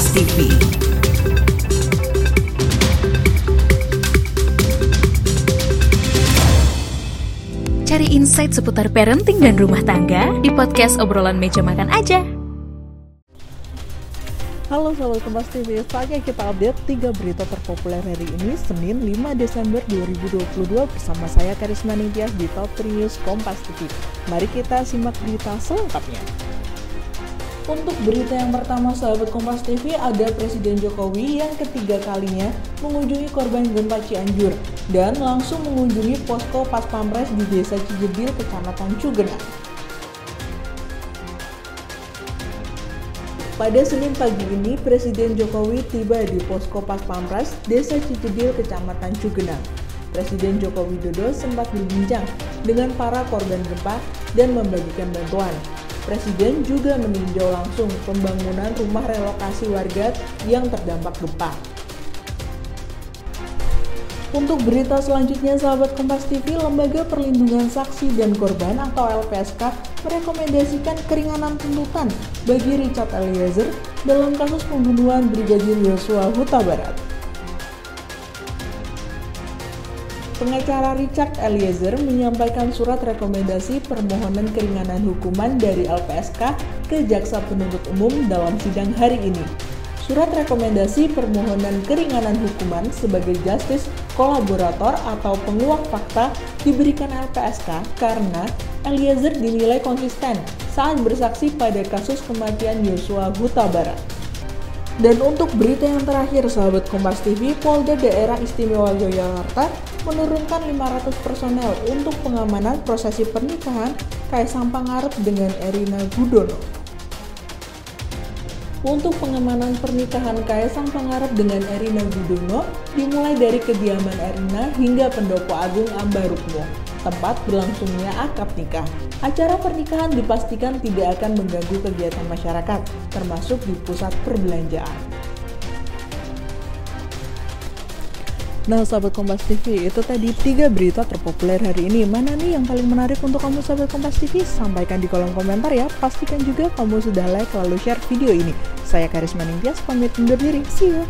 Kompas TV. Cari insight seputar parenting dan rumah tangga di podcast obrolan meja makan aja. Halo Sobat Kompas TV, saatnya kita update 3 berita terpopuler hari ini, Senin 5 Desember 2022 bersama saya Karisma Ningtyas di Top 3 News Kompas TV. Mari kita simak berita selengkapnya. Untuk berita yang pertama sahabat Kompas TV ada Presiden Jokowi yang ketiga kalinya mengunjungi korban gempa Cianjur dan langsung mengunjungi posko Pas Pampres di Desa Cijedil, Kecamatan Cugenang. Pada Senin pagi ini, Presiden Jokowi tiba di posko Pas Pampres, Desa Cijedil, Kecamatan Cugenang. Presiden Joko Widodo sempat berbincang dengan para korban gempa dan membagikan bantuan. Presiden juga meninjau langsung pembangunan rumah relokasi warga yang terdampak gempa. Untuk berita selanjutnya, sahabat Kompas TV, Lembaga Perlindungan Saksi dan Korban atau LPSK merekomendasikan keringanan tuntutan bagi Richard Eliezer dalam kasus pembunuhan Brigadir Yosua Huta Barat. Pengacara Richard Eliezer menyampaikan surat rekomendasi permohonan keringanan hukuman dari LPSK ke Jaksa Penuntut Umum dalam sidang hari ini. Surat rekomendasi permohonan keringanan hukuman sebagai justice kolaborator atau penguak fakta diberikan LPSK karena Eliezer dinilai konsisten saat bersaksi pada kasus kematian Yosua Huta Barat. Dan untuk berita yang terakhir, sahabat Kompas TV, Polda Daerah Istimewa Yogyakarta menurunkan 500 personel untuk pengamanan prosesi pernikahan Kaisang Pangarep dengan Erina Gudono. Untuk pengamanan pernikahan Kaisang Pangarep dengan Erina Gudono dimulai dari kediaman Erina hingga Pendopo Agung Ambarukmo, tempat berlangsungnya akad nikah. Acara pernikahan dipastikan tidak akan mengganggu kegiatan masyarakat, termasuk di pusat perbelanjaan. Nah, sahabat Kompas TV, itu tadi tiga berita terpopuler hari ini. Mana nih yang paling menarik untuk kamu, sahabat Kompas TV? Sampaikan di kolom komentar ya. Pastikan juga kamu sudah like lalu share video ini. Saya Karisma Ningtyas, pamit undur diri. See you!